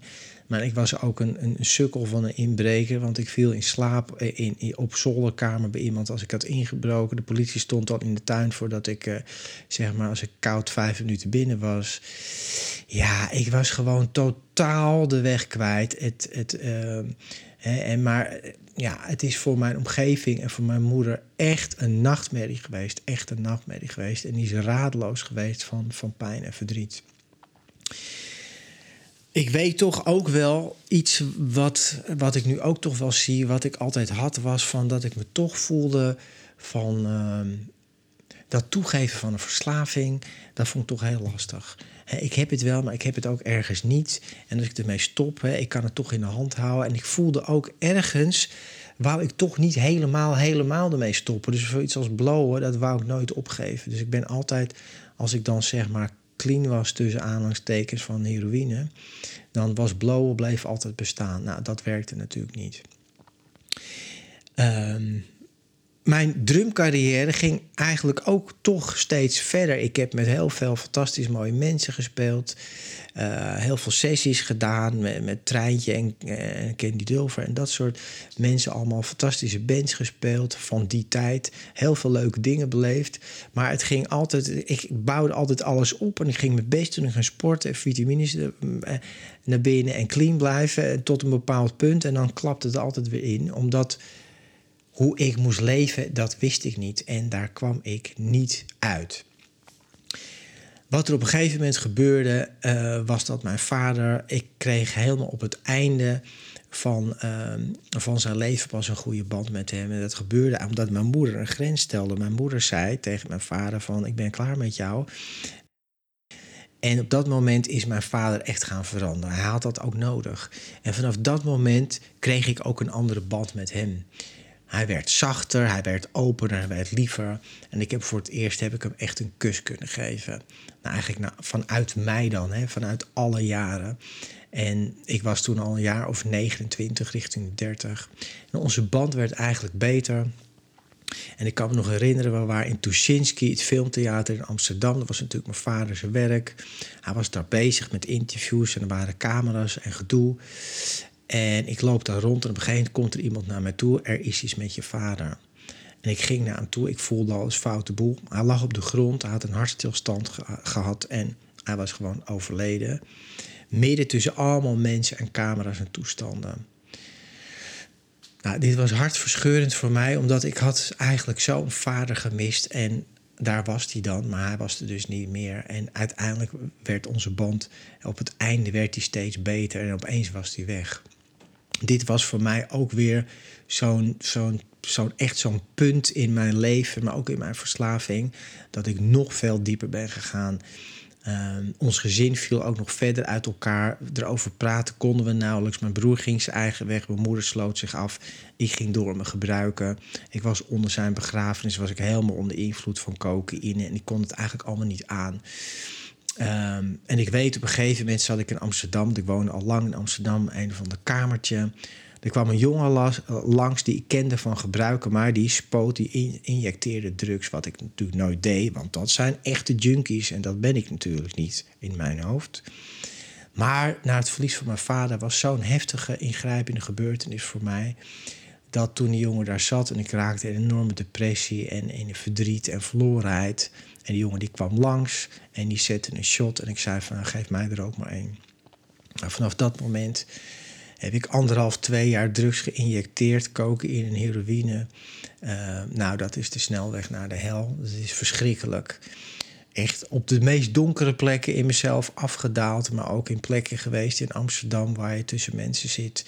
Ik was ook een, een sukkel van een inbreker. Want ik viel in slaap in, in, op zolderkamer bij iemand als ik had ingebroken. De politie stond al in de tuin voordat ik, uh, zeg maar, als ik koud vijf minuten binnen was. Ja, ik was gewoon totaal de weg kwijt. Het, het, uh, hè, en maar ja, het is voor mijn omgeving en voor mijn moeder echt een nachtmerrie geweest. Echt een nachtmerrie geweest. En die is radeloos geweest van, van pijn en verdriet. Ik weet toch ook wel iets wat, wat ik nu ook toch wel zie, wat ik altijd had, was van dat ik me toch voelde van uh, dat toegeven van een verslaving, dat vond ik toch heel lastig. ik heb het wel, maar ik heb het ook ergens niet. En als ik ermee stop, ik kan het toch in de hand houden. En ik voelde ook ergens, wou ik toch niet helemaal, helemaal ermee stoppen. Dus zoiets als blowen, dat wou ik nooit opgeven. Dus ik ben altijd, als ik dan zeg maar clean was tussen aanhalingstekens van heroïne, dan was blowen bleef altijd bestaan. Nou, dat werkte natuurlijk niet. Um, mijn drumcarrière ging eigenlijk ook toch steeds verder. Ik heb met heel veel fantastisch mooie mensen gespeeld. Uh, heel veel sessies gedaan met, met Treintje en, en Candy Dulver en dat soort mensen. Allemaal fantastische bands gespeeld van die tijd. Heel veel leuke dingen beleefd. Maar het ging altijd, ik bouwde altijd alles op en ik ging mijn best doen. Ik sporten en vitamines eh, naar binnen en clean blijven tot een bepaald punt. En dan klapte het altijd weer in, omdat hoe ik moest leven, dat wist ik niet en daar kwam ik niet uit. Wat er op een gegeven moment gebeurde, uh, was dat mijn vader, ik kreeg helemaal op het einde van, uh, van zijn leven pas een goede band met hem. En dat gebeurde omdat mijn moeder een grens stelde. Mijn moeder zei tegen mijn vader van, ik ben klaar met jou. En op dat moment is mijn vader echt gaan veranderen. Hij had dat ook nodig. En vanaf dat moment kreeg ik ook een andere band met hem. Hij werd zachter, hij werd opener, hij werd liever. En ik heb voor het eerst heb ik hem echt een kus kunnen geven. Nou, eigenlijk nou, vanuit mij dan, hè, vanuit alle jaren. En ik was toen al een jaar of 29, richting 30. En onze band werd eigenlijk beter. En ik kan me nog herinneren, we waren in Tuschinski, het filmtheater in Amsterdam. Dat was natuurlijk mijn vader zijn werk. Hij was daar bezig met interviews en er waren camera's en gedoe. En ik loop daar rond en op een gegeven moment komt er iemand naar mij toe. Er is iets met je vader. En ik ging naar hem toe. Ik voelde al eens foute boel. Hij lag op de grond. Hij had een hartstilstand gehad. En hij was gewoon overleden. Midden tussen allemaal mensen en camera's en toestanden. Nou, dit was hartverscheurend voor mij. Omdat ik had eigenlijk zo'n vader gemist. En daar was hij dan. Maar hij was er dus niet meer. En uiteindelijk werd onze band... Op het einde werd hij steeds beter. En opeens was hij weg dit was voor mij ook weer zo'n echt zo'n punt in mijn leven, maar ook in mijn verslaving, dat ik nog veel dieper ben gegaan. Ehm, ons gezin viel ook nog verder uit elkaar. Erover praten konden we nauwelijks. Mijn broer ging zijn eigen weg. Mijn moeder sloot zich af. Ik ging door me gebruiken. Ik was onder zijn begrafenis was ik helemaal onder invloed van cocaïne. En ik kon het eigenlijk allemaal niet aan. Ehm, en ik weet, op een gegeven moment zat ik in Amsterdam. Ik woonde al lang in Amsterdam, een van de kamertje. Er kwam een jongen langs die ik kende van gebruiken, maar die spoot, die injecteerde drugs, wat ik natuurlijk nooit deed, want dat zijn echte junkies en dat ben ik natuurlijk niet in mijn hoofd. Maar na het verlies van mijn vader was zo'n heftige, ingrijpende gebeurtenis voor mij. Dat toen die jongen daar zat en ik raakte in enorme depressie en in verdriet en verlorenheid. En die jongen die kwam langs en die zette een shot. En ik zei van, nou, geef mij er ook maar één. Nou, vanaf dat moment heb ik anderhalf, twee jaar drugs geïnjecteerd. Cocaïne en heroïne. Uh, nou, dat is de snelweg naar de hel. Dat is verschrikkelijk. Echt op de meest donkere plekken in mezelf afgedaald. Maar ook in plekken geweest in Amsterdam waar je tussen mensen zit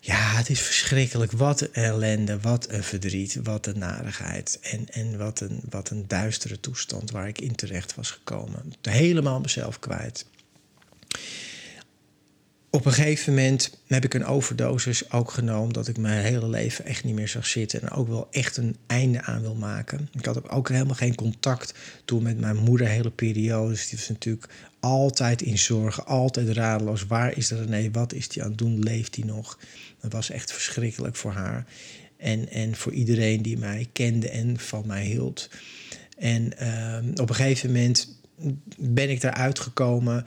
ja, het is verschrikkelijk. Wat een ellende, wat een verdriet, wat een narigheid. En, en wat, een, wat een duistere toestand waar ik in terecht was gekomen. Helemaal mezelf kwijt. Op een gegeven moment heb ik een overdosis ook genomen dat ik mijn hele leven echt niet meer zag zitten en ook wel echt een einde aan wil maken. Ik had ook helemaal geen contact toen met mijn moeder hele periode. Dus die was natuurlijk altijd in zorgen, altijd radeloos. Waar is René? Wat is die aan het doen? Leeft hij nog? Dat was echt verschrikkelijk voor haar. En, en voor iedereen die mij kende en van mij hield. En ehm, op een gegeven moment ben ik daaruit gekomen.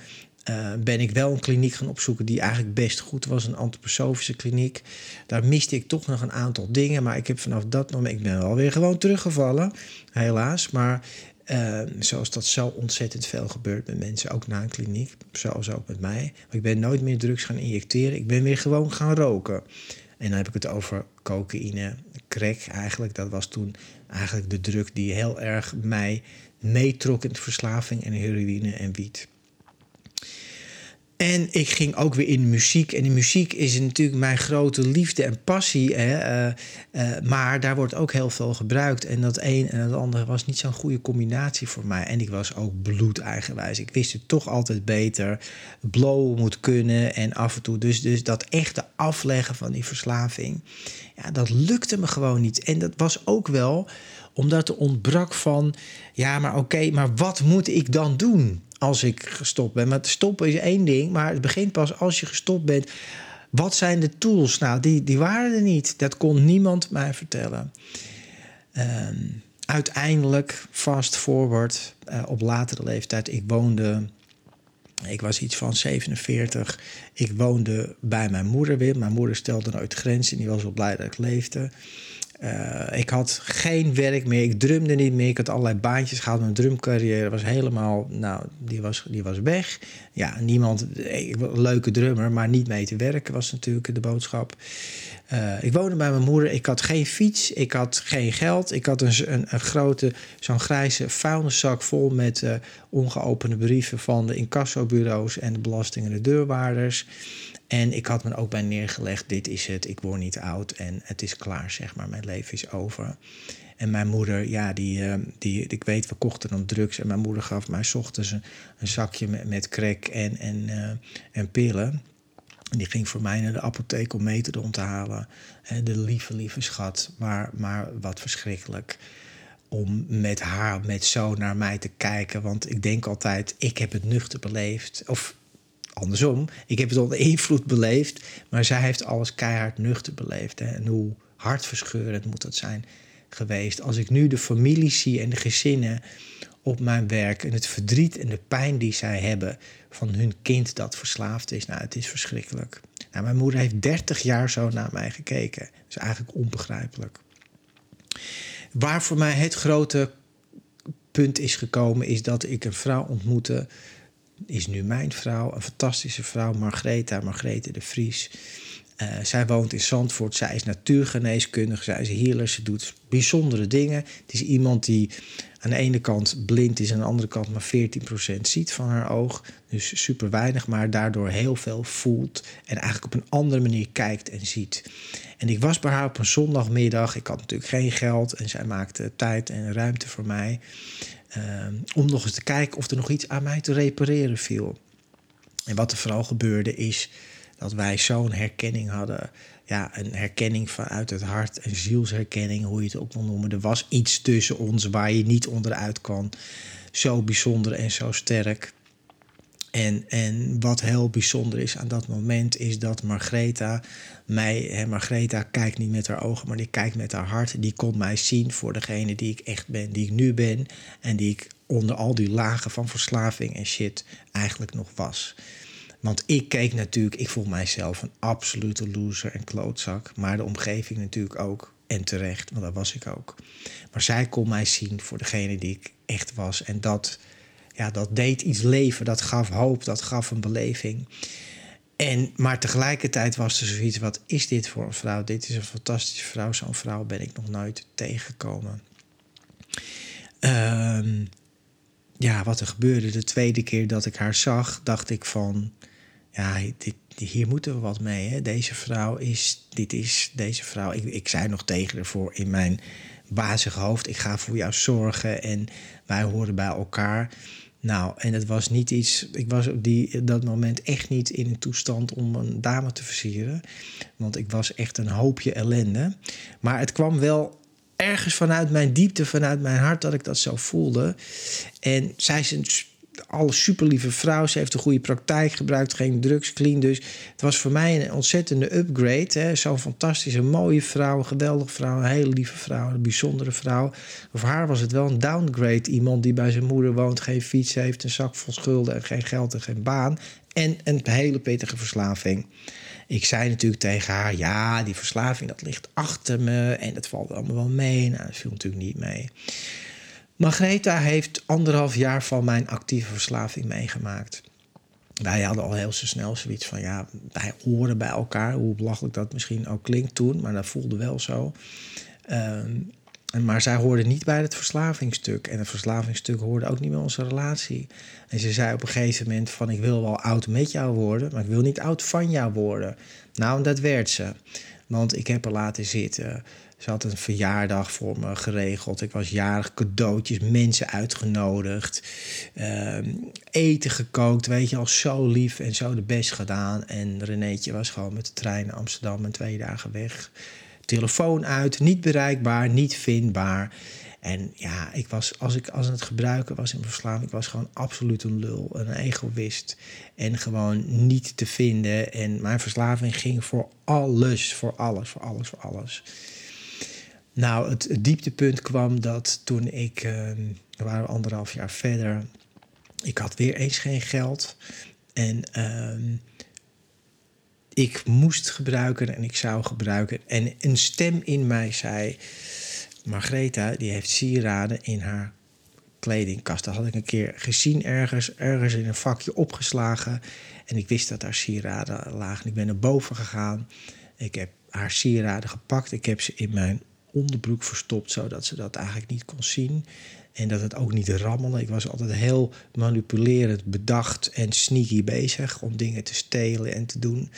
Uh, ben ik wel een kliniek gaan opzoeken die eigenlijk best goed was, een antroposofische kliniek. Daar miste ik toch nog een aantal dingen, maar ik heb vanaf dat moment, ik ben wel weer gewoon teruggevallen, helaas. Maar uh, zoals dat zo ontzettend veel gebeurt met mensen, ook na een kliniek, zoals ook met mij. ik ben nooit meer drugs gaan injecteren, ik ben weer gewoon gaan roken. En dan heb ik het over cocaïne, crack eigenlijk. Dat was toen eigenlijk de drug die heel erg mij meetrok in verslaving en heroïne en wiet. En ik ging ook weer in muziek. En de muziek is natuurlijk mijn grote liefde en passie. Hè? Eh, eh, maar daar wordt ook heel veel gebruikt. En dat een en het andere was niet zo'n goede combinatie voor mij. En ik was ook bloed eigenwijs. Ik wist het toch altijd beter. Blow moet kunnen en af en toe. Dus, dus dat echte afleggen van die verslaving. Ja, dat lukte me gewoon niet. En dat was ook wel omdat er ontbrak van... Ja, maar oké, maar wat moet ik dan doen? Als ik gestopt ben. Maar stoppen is één ding, maar het begint pas als je gestopt bent. Wat zijn de tools? Nou, die, die waren er niet. Dat kon niemand mij vertellen. Ehm, uiteindelijk, fast forward, uh, op latere leeftijd, ik woonde. Ik was iets van 47. Ik woonde bij mijn moeder weer. Mijn moeder stelde nooit grenzen. Die was wel blij dat ik leefde. Uh, ik had geen werk meer, ik drumde niet meer. Ik had allerlei baantjes gehad. Mijn drumcarrière was helemaal, nou, die was, die was weg. Ja, niemand, ik, leuke drummer, maar niet mee te werken was natuurlijk de boodschap. Uh, ik woonde bij mijn moeder, ik had geen fiets, ik had geen geld. Ik had een, een, een grote, zo'n grijze vuilniszak vol met ongeopende brieven van de incassobureaus en de belasting en de deurwaarders. En ik had me ook bij neergelegd: dit is het, ik word niet oud en het is klaar, zeg maar, mijn leven is over. En mijn moeder, ja, die, uh, die, ik weet, we kochten dan drugs. En mijn moeder gaf mij ochtends een, een zakje met, met crack en, en, uh, en pillen. En die ging voor mij naar de apotheek om metadon te halen. En de lieve, lieve schat. Maar, maar wat verschrikkelijk om met haar, met zo naar mij te kijken. Want ik denk altijd, ik heb het nuchter beleefd. Of andersom, ik heb het onder invloed beleefd, maar zij heeft alles keihard nuchter beleefd. Hè? En hoe hartverscheurend moet dat zijn geweest. Als ik nu de familie zie en de gezinnen op mijn werk en het verdriet en de pijn die zij hebben van hun kind dat verslaafd is, nou, het is verschrikkelijk. Nou, mijn moeder heeft 30 jaar zo naar mij gekeken. Dat is eigenlijk onbegrijpelijk. Waar voor mij het grote punt is gekomen, is dat ik een vrouw ontmoette is nu mijn vrouw, een fantastische vrouw, Margreta, Margrete de Vries. Uh, zij woont in Zandvoort, zij is natuurgeneeskundige, zij is healer, ze doet bijzondere dingen. Het is iemand die aan de ene kant blind is, aan de andere kant maar 14% ziet van haar oog. Dus super weinig, maar daardoor heel veel voelt en eigenlijk op een andere manier kijkt en ziet. En ik was bij haar op een zondagmiddag, ik had natuurlijk geen geld en zij maakte tijd en ruimte voor mij. Ehm, om nog eens te kijken of er nog iets aan mij te repareren viel. En wat er vooral gebeurde is dat wij zo'n herkenning hadden. Ja, een herkenning vanuit het hart, een zielsherkenning, hoe je het ook wil noemen. Er was iets tussen ons waar je niet onderuit kan. Zo bijzonder en zo sterk. En, en wat heel bijzonder is aan dat moment, is dat Margreta mij, hè, Margreta kijkt niet met haar ogen, maar die kijkt met haar hart. Die kon mij zien voor degene die ik echt ben, die ik nu ben. En die ik onder al die lagen van verslaving en shit eigenlijk nog was. Want ik keek natuurlijk, ik voel mijzelf een absolute loser en klootzak. Maar de omgeving natuurlijk ook. En terecht, want dat was ik ook. Maar zij kon mij zien voor degene die ik echt was. En dat ja, dat deed iets leven, dat gaf hoop, dat gaf een beleving. En, maar tegelijkertijd was er zoiets, wat is dit voor een vrouw? Dit is een fantastische vrouw, zo'n vrouw ben ik nog nooit tegengekomen. Um, ja, wat er gebeurde de tweede keer dat ik haar zag, dacht ik van, ja, dit, hier moeten we wat mee. Hè? Deze vrouw is, dit is deze vrouw. Ik, ik zei nog tegen ervoor in mijn bazige hoofd, ik ga voor jou zorgen en wij horen bij elkaar. Nou, en het was niet iets. Ik was op die, dat moment echt niet in een toestand om een dame te versieren. Want ik was echt een hoopje ellende. Maar het kwam wel ergens vanuit mijn diepte, vanuit mijn hart, dat ik dat zo voelde. En zij is een alle super lieve vrouw. Ze heeft een goede praktijk gebruikt, geen drugs, clean. Dus het was voor mij een ontzettende upgrade. Zo'n fantastische, mooie vrouw, een geweldige vrouw, een hele lieve vrouw, een bijzondere vrouw. Voor haar was het wel een downgrade. Iemand die bij zijn moeder woont, geen fiets heeft, een zak vol schulden en geen geld en geen baan. En een hele pittige verslaving. Ik zei natuurlijk tegen haar: ja, die verslaving dat ligt achter me en dat valt allemaal wel mee. Nou, dat viel natuurlijk niet mee. Margreta heeft anderhalf jaar van mijn actieve verslaving meegemaakt. Wij hadden al heel snel zoiets van, ja, wij horen bij elkaar. Hoe belachelijk dat misschien ook klinkt toen, maar dat voelde wel zo. Ehm, maar zij hoorde niet bij het verslavingstuk. En het verslavingstuk hoorde ook niet bij onze relatie. En ze zei op een gegeven moment van... ik wil wel oud met jou worden, maar ik wil niet oud van jou worden. Nou, en dat werd ze. Want ik heb haar laten zitten. Ze had een verjaardag voor me geregeld. Ik was jarig, cadeautjes, mensen uitgenodigd. Ehm, eten gekookt, weet je, al zo lief en zo de best gedaan. En Renéetje was gewoon met de trein naar Amsterdam en twee dagen weg. Telefoon uit, niet bereikbaar, niet vindbaar. En ja, ik was, als ik als het gebruiken was in verslaving, ik was gewoon absoluut een lul, een egoïst. En gewoon niet te vinden. En mijn verslaving ging voor alles, voor alles, voor alles, voor alles. Nou, het, dieptepunt kwam dat toen ik, uh, we waren anderhalf jaar verder, ik had weer eens geen geld. En uh, ik moest gebruiken en ik zou gebruiken. En een stem in mij zei: Margreta, die heeft sieraden in haar kledingkast. Dat had ik een keer gezien ergens, ergens in een vakje opgeslagen. En ik wist dat daar sieraden lagen. Ik ben naar boven gegaan. Ik heb haar sieraden gepakt. Ik heb ze in mijn onderbroek verstopt, zodat ze dat eigenlijk niet kon zien. En dat het ook niet rammelde. Ik was altijd heel manipulerend, bedacht en sneaky bezig om dingen te stelen en te doen.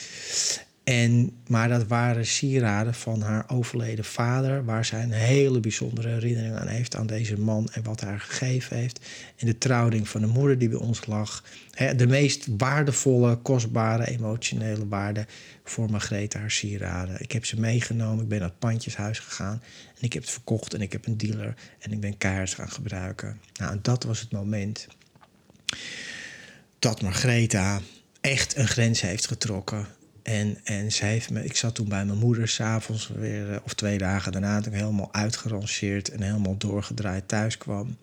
En, maar dat waren sieraden van haar overleden vader, waar zij een hele bijzondere herinnering aan heeft aan deze man en wat haar gegeven heeft. En de trouwding van de moeder die bij ons lag. de meest waardevolle, kostbare, emotionele waarde voor Margrethe, haar sieraden. Ik heb ze meegenomen, ik ben naar het pandjeshuis gegaan en ik heb het verkocht en ik heb een dealer en ik ben keihard gaan gebruiken. Nou, dat was het moment dat Margrethe echt een grens heeft getrokken en, en ze heeft me, ik zat toen bij mijn moeder s'avonds weer, eh, of twee dagen daarna, toen ik helemaal uitgeranceerd en helemaal doorgedraaid thuis kwam.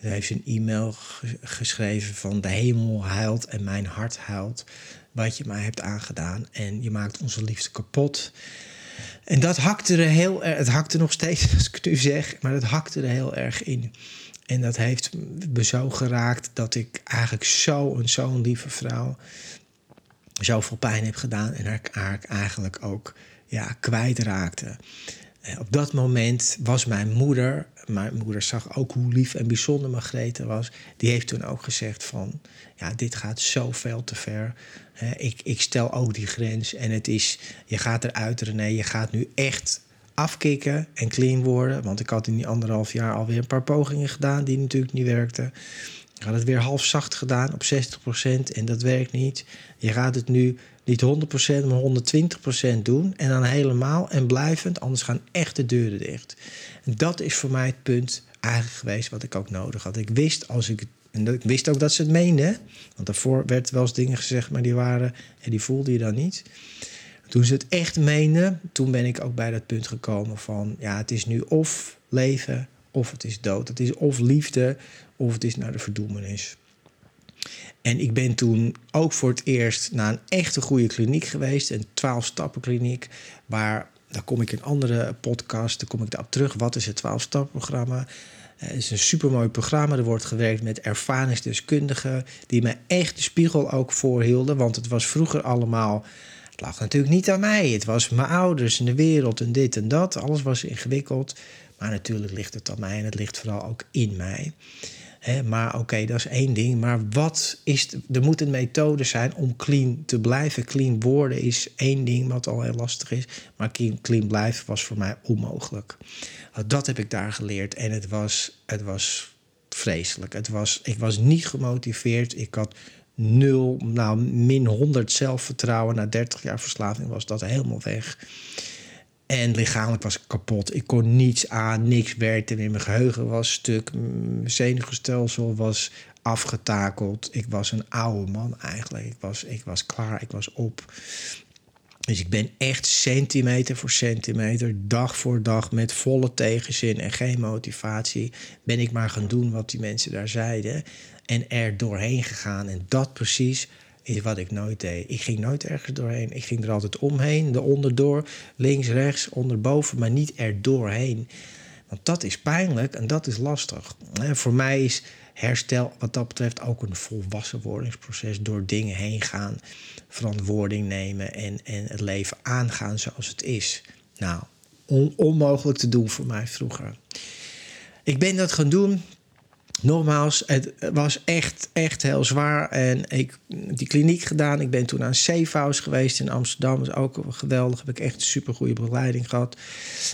Ze heeft een e-mail geschreven van de hemel huilt en mijn hart huilt. Wat je mij hebt aangedaan en je maakt onze liefde kapot. En dat hakte er heel erg, het hakte nog steeds als ik het nu zeg, maar het hakte er heel erg in. En dat heeft me zo geraakt dat ik eigenlijk zo zo'n lieve vrouw zoveel pijn heb gedaan en haar, eigenlijk ook ja, kwijtraakte. Eh, op dat moment was mijn moeder, mijn moeder zag ook hoe lief en bijzonder Margrethe was. Die heeft toen ook gezegd van, ja, dit gaat zo veel te ver. ik, ik stel ook die grens en het is, je gaat eruit René, je gaat nu echt afkicken en clean worden. Want ik had in die anderhalf jaar alweer een paar pogingen gedaan die natuurlijk niet werkten. Je had het weer half zacht gedaan op 60% en dat werkt niet. Je gaat het nu niet 100%, maar 120% doen. En dan helemaal en blijvend, anders gaan echt de deuren dicht. Dat is voor mij het punt eigenlijk geweest wat ik ook nodig had. Ik wist als ik. En ik wist ook dat ze het meenden. Want daarvoor werd wel eens dingen gezegd, maar die waren. En die voelde je dan niet. Toen ze het echt meenden, toen ben ik ook bij dat punt gekomen van ja, het is nu of leven of het is dood. Het is of liefde of het is naar de verdoemenis. En ik ben toen ook voor het eerst naar een echte goede kliniek geweest. Een 12-stappen kliniek. Waar, daar kom ik in andere podcast, daar kom ik daarop terug. Wat is het 12-stappen programma? Het is een supermooi programma. Er wordt gewerkt met ervaringsdeskundigen. Die me echt de spiegel ook voorhielden. Want het was vroeger allemaal... Het lag natuurlijk niet aan mij. Het was mijn ouders en de wereld en dit en dat. Alles was ingewikkeld. Maar natuurlijk ligt het aan mij en het ligt vooral ook in mij maar oké, dat is één ding. Maar wat is. er moet een methode zijn om clean te blijven. Clean worden is één ding wat al heel lastig is. Maar clean, clean blijven was voor mij onmogelijk. Dat heb ik daar geleerd. En het was, het was vreselijk. Het was, ik was niet gemotiveerd. Ik had nul, nou min 100 zelfvertrouwen. Na 30 jaar verslaving was dat helemaal weg. En lichamelijk was ik kapot. Ik kon niets aan, niks werkte meer. Mijn geheugen was stuk. Mijn zenuwstelsel was afgetakeld. Ik was een oude man eigenlijk. Ik was, ik was klaar, ik was op. Dus ik ben echt centimeter voor centimeter, dag voor dag, met volle tegenzin en geen motivatie, ben ik maar gaan doen wat die mensen daar zeiden. En er doorheen gegaan. En dat precies is wat ik nooit deed. Ik ging nooit ergens doorheen. Ik ging er altijd omheen, de onderdoor, links, rechts, onderboven, maar niet er doorheen. Want dat is pijnlijk en dat is lastig. voor mij is herstel wat dat betreft ook een volwassenwordingsproces. Door dingen heen gaan, verantwoording nemen en, en het leven aangaan zoals het is. Nou, onmogelijk te doen voor mij vroeger. Ik ben dat gaan doen nogmaals, het was echt, echt heel zwaar. En ik die kliniek gedaan. Ik ben toen aan Safe House geweest in Amsterdam. Dat is ook geweldig. Heb ik echt een super goede begeleiding gehad.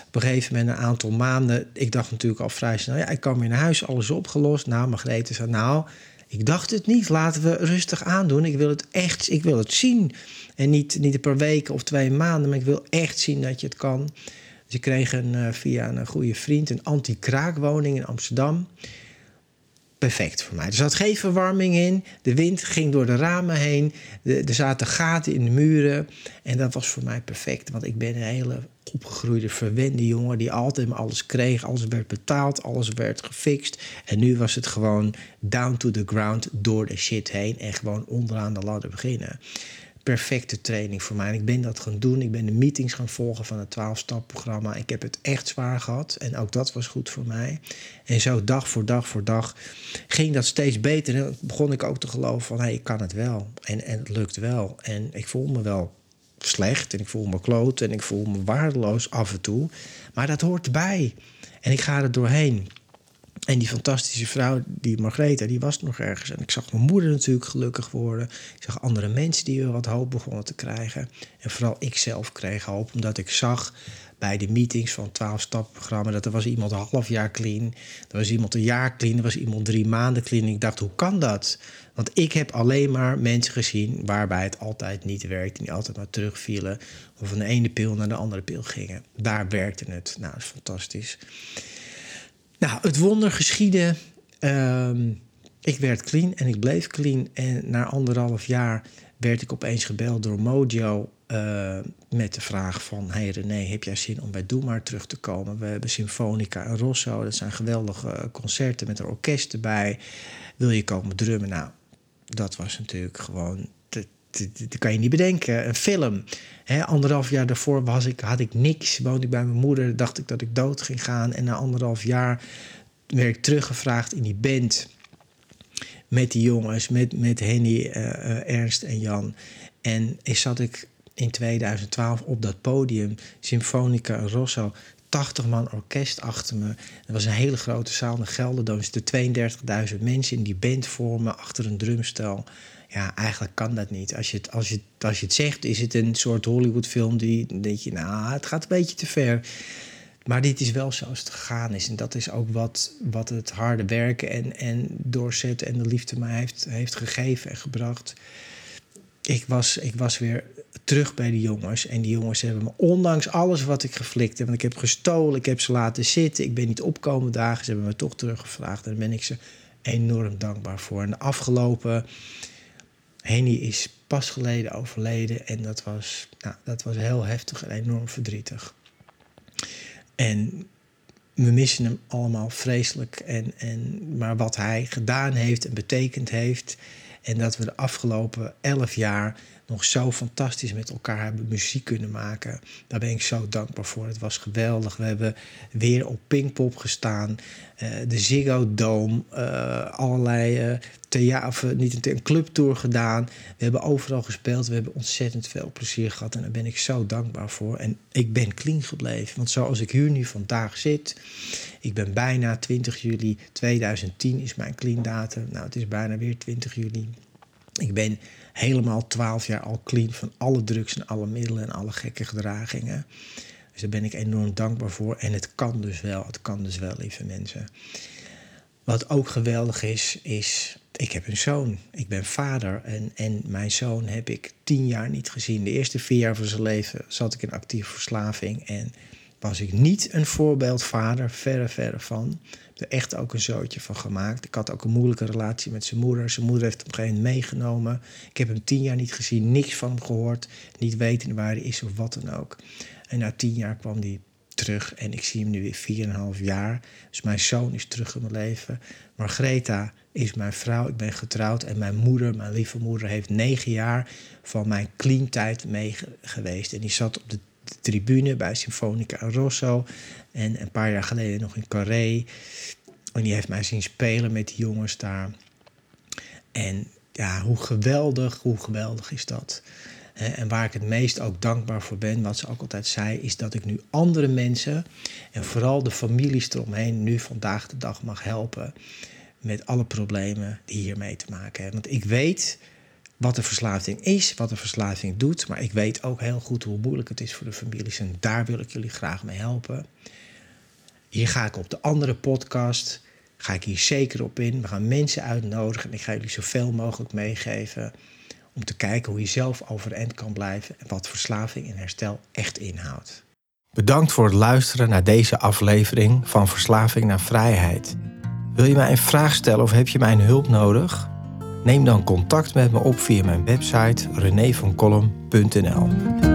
Op een gegeven moment, een aantal maanden. Ik dacht natuurlijk al vrij snel. Ja, ik kwam weer naar huis, alles opgelost. Nou, Margrethe zei, nou, ik dacht het niet. Laten we rustig aandoen. Ik wil het echt, ik wil het zien. En niet, niet paar weken of twee maanden, maar ik wil echt zien dat je het kan. Dus ik kreeg een, eh, via een goede vriend een anti-kraakwoning in Amsterdam perfect voor mij. Er zat geen verwarming in. De wind ging door de ramen heen. er zaten gaten in de muren. En dat was voor mij perfect. Want ik ben een hele opgegroeide, verwende jongen... die altijd maar alles kreeg. Alles werd betaald, alles werd gefixt. En nu was het gewoon down to the ground... door de shit heen en gewoon onderaan de ladder beginnen perfecte training voor mij. En ik ben dat gaan doen. Ik ben de meetings gaan volgen van het 12-stap-programma. Ik heb het echt zwaar gehad. En ook dat was goed voor mij. En zo dag voor dag voor dag ging dat steeds beter. En begon ik ook te geloven van... hé, hey, ik kan het wel. En, en het lukt wel. En ik voel me wel slecht. En ik voel me kloot. En ik voel me waardeloos af en toe. Maar dat hoort erbij. En ik ga er doorheen. En die fantastische vrouw, die Margrethe, die was nog ergens. En ik zag mijn moeder natuurlijk gelukkig worden. Ik zag andere mensen die weer wat hoop begonnen te krijgen. En vooral ik zelf kreeg hoop, omdat ik zag bij de meetings van het 12-stappenprogramma... dat er was iemand een half jaar clean, er was iemand een jaar clean... er was iemand drie maanden clean. En ik dacht, hoe kan dat? Want ik heb alleen maar mensen gezien waarbij het altijd niet werkte... die altijd maar terugvielen of van de ene pil naar de andere pil gingen. Daar werkte het. Nou, dat is fantastisch. Nou, het wonder geschiedde. Ehm, ik werd clean en ik bleef clean. En na anderhalf jaar werd ik opeens gebeld door Mojo uh, met de vraag van... hey René, heb jij zin om bij Doe Maar terug te komen? We hebben Symfonica en Rosso. Dat zijn geweldige concerten met een orkest erbij. Wil je komen drummen? Nou, dat was natuurlijk gewoon dat kan je niet bedenken. Een film. He, anderhalf jaar daarvoor was ik, had ik niks. Woonde ik bij mijn moeder. Dacht ik dat ik dood ging gaan. En na anderhalf jaar werd ik teruggevraagd in die band. Met die jongens. Met, met Henny, uh, Ernst en Jan. En is zat ik in 2012 op dat podium. Symfonica Rosso. 80 man orkest achter me. Er was een hele grote zaal in Gelderdoom. Er zitten 32.000 mensen in die band voor me achter een drumstel ja, eigenlijk kan dat niet. Als je het, als je, als je het zegt, is het een soort Hollywoodfilm die denk je, nou, het gaat een beetje te ver. Maar dit is wel zoals het gegaan is. En dat is ook wat, wat het harde werken en, en doorzetten en de liefde mij heeft, heeft gegeven en gebracht. Ik was, ik was weer terug bij de jongens. En die jongens hebben me, ondanks alles wat ik geflikt heb, want ik heb gestolen, ik heb ze laten zitten, ik ben niet opkomen dagen, ze hebben me toch teruggevraagd. Daar ben ik ze enorm dankbaar voor. En de afgelopen Henny is pas geleden overleden en dat was, nou, dat was heel heftig en enorm verdrietig. En we missen hem allemaal vreselijk. En, en, maar wat hij gedaan heeft en betekend heeft. En dat we de afgelopen elf jaar nog zo fantastisch met elkaar hebben muziek kunnen maken. Daar ben ik zo dankbaar voor. Het was geweldig. We hebben weer op Pinkpop gestaan. Uh, de Ziggo Dome. Uh, allerlei uh, theater, niet een, clubtour gedaan. We hebben overal gespeeld. We hebben ontzettend veel plezier gehad. En daar ben ik zo dankbaar voor. En ik ben clean gebleven. Want zoals ik hier nu vandaag zit. Ik ben bijna 20 juli 2010 is mijn clean datum. Nou, het is bijna weer 20 juli. Ik ben helemaal 12 jaar al clean van alle drugs en alle middelen en alle gekke gedragingen. Dus daar ben ik enorm dankbaar voor. En het kan dus wel, het kan dus wel, lieve mensen. Wat ook geweldig is, is ik heb een zoon. Ik ben vader en, en mijn zoon heb ik tien jaar niet gezien. De eerste vier jaar van zijn leven zat ik in actieve verslaving en was ik niet een voorbeeldvader, verre, verre van. Ik heb er echt ook een zootje van gemaakt. Ik had ook een moeilijke relatie met zijn moeder. Zijn moeder heeft hem op een gegeven moment meegenomen. Ik heb hem tien jaar niet gezien, niks van hem gehoord. Niet weten waar hij is of wat dan ook. En na tien jaar kwam hij terug en ik zie hem nu weer 4,5 jaar. Dus mijn zoon is terug in mijn leven. Margreta is mijn vrouw, ik ben getrouwd. En mijn moeder, mijn lieve moeder, heeft negen jaar van mijn clean tijd mee geweest. En die zat op de, tribune bij Symfonica Rosso. En een paar jaar geleden nog in Carré. En die heeft mij zien spelen met die jongens daar. En ja, hoe geweldig, hoe geweldig is dat? En waar ik het meest ook dankbaar voor ben, wat ze ook altijd zei, is dat ik nu andere mensen en vooral de families eromheen nu vandaag de dag mag helpen met alle problemen die hiermee te maken hebben. Want ik weet wat de verslaving is, wat de verslaving doet, maar ik weet ook heel goed hoe moeilijk het is voor de families en daar wil ik jullie graag mee helpen. Hier ga ik op de andere podcast, ga ik hier zeker op in. We gaan mensen uitnodigen en ik ga jullie zoveel mogelijk meegeven om te kijken hoe je zelf overeind kan blijven en wat verslaving en herstel echt inhoudt. Bedankt voor het luisteren naar deze aflevering van Verslaving naar Vrijheid. Wil je mij een vraag stellen of heb je mijn hulp nodig? Neem dan contact met me op via mijn website renévancolum.nl.